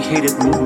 hated more,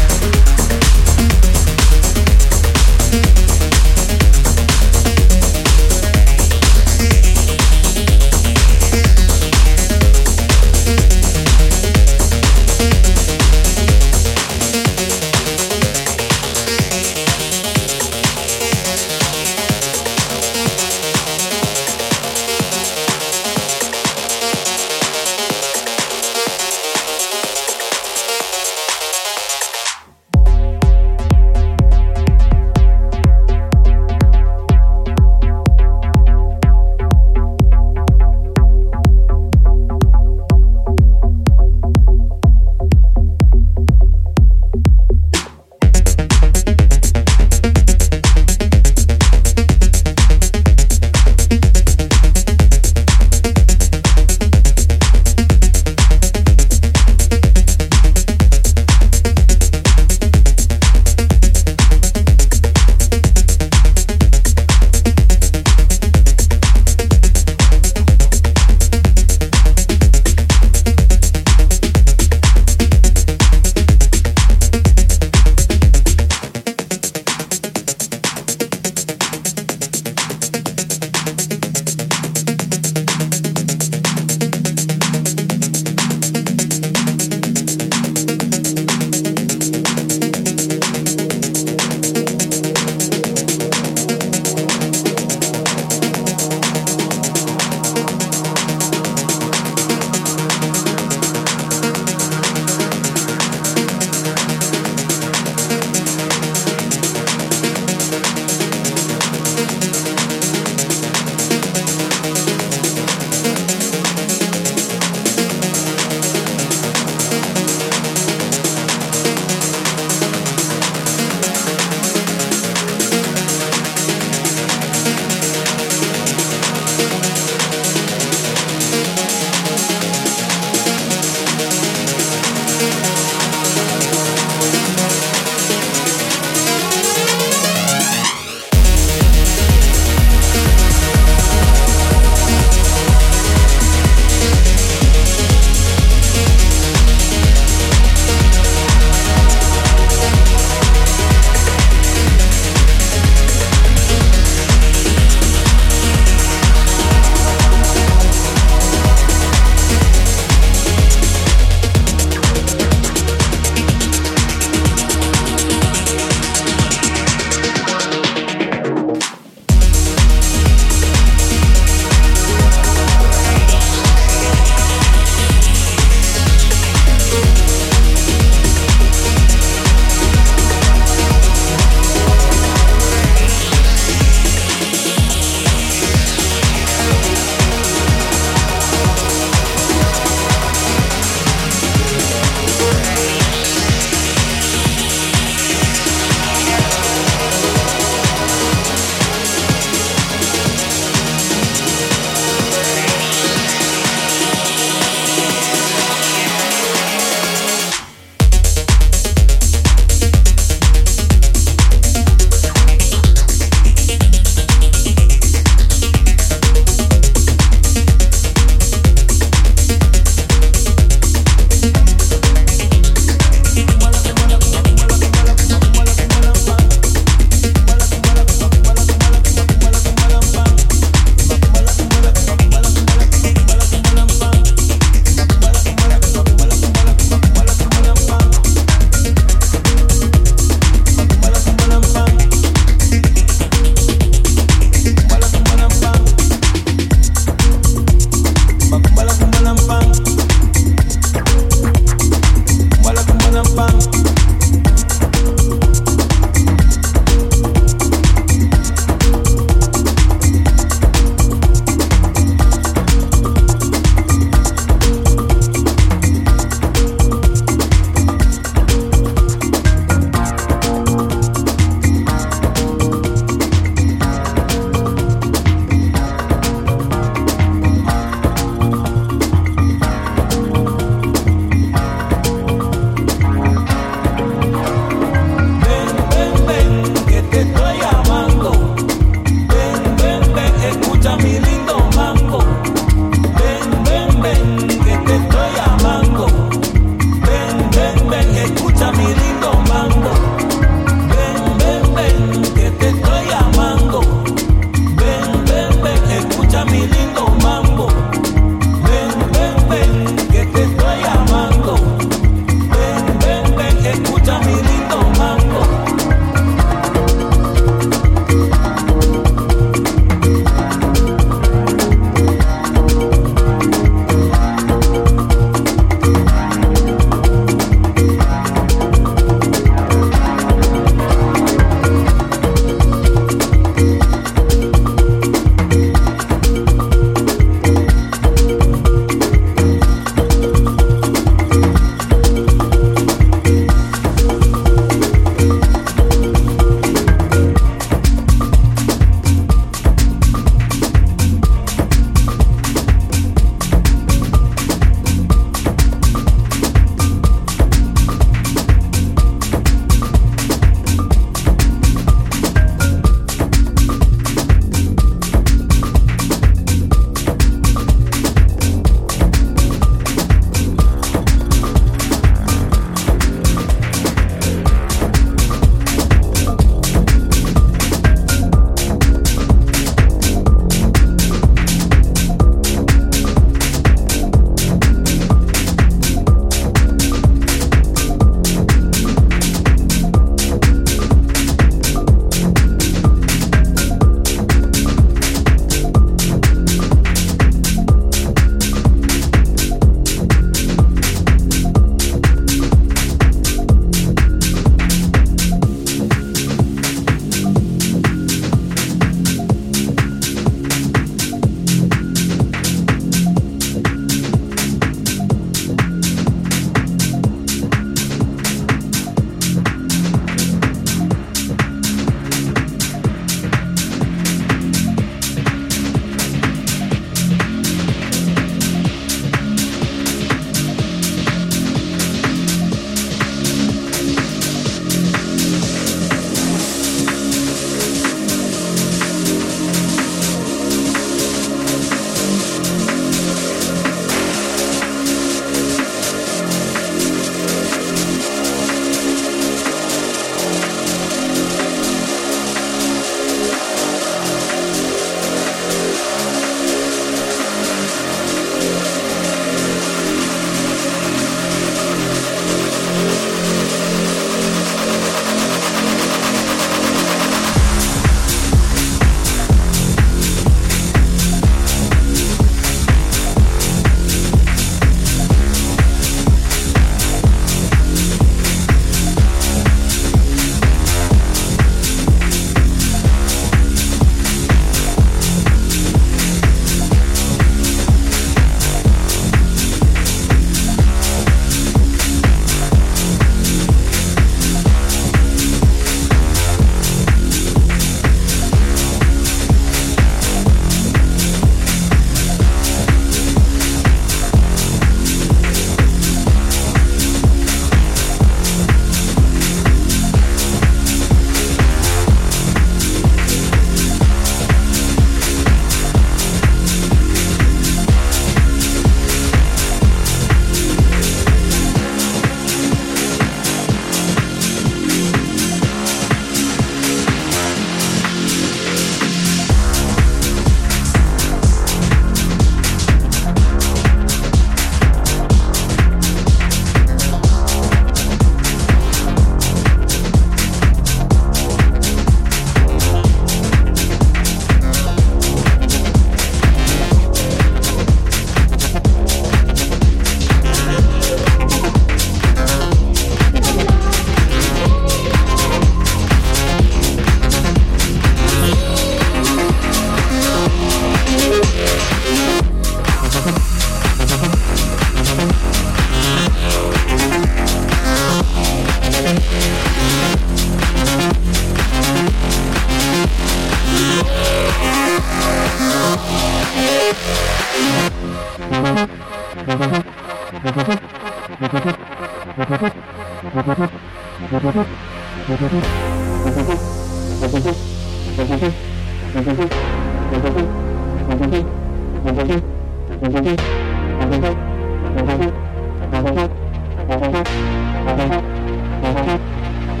You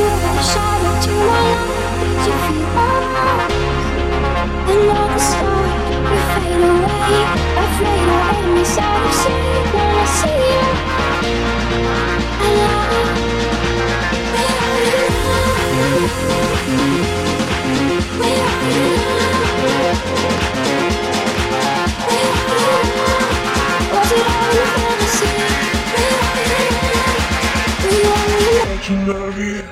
were shadow to my. Did you feel lost? And all the stars, we fade away. I fade away inside of Tsunami.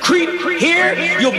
Creep here, you'll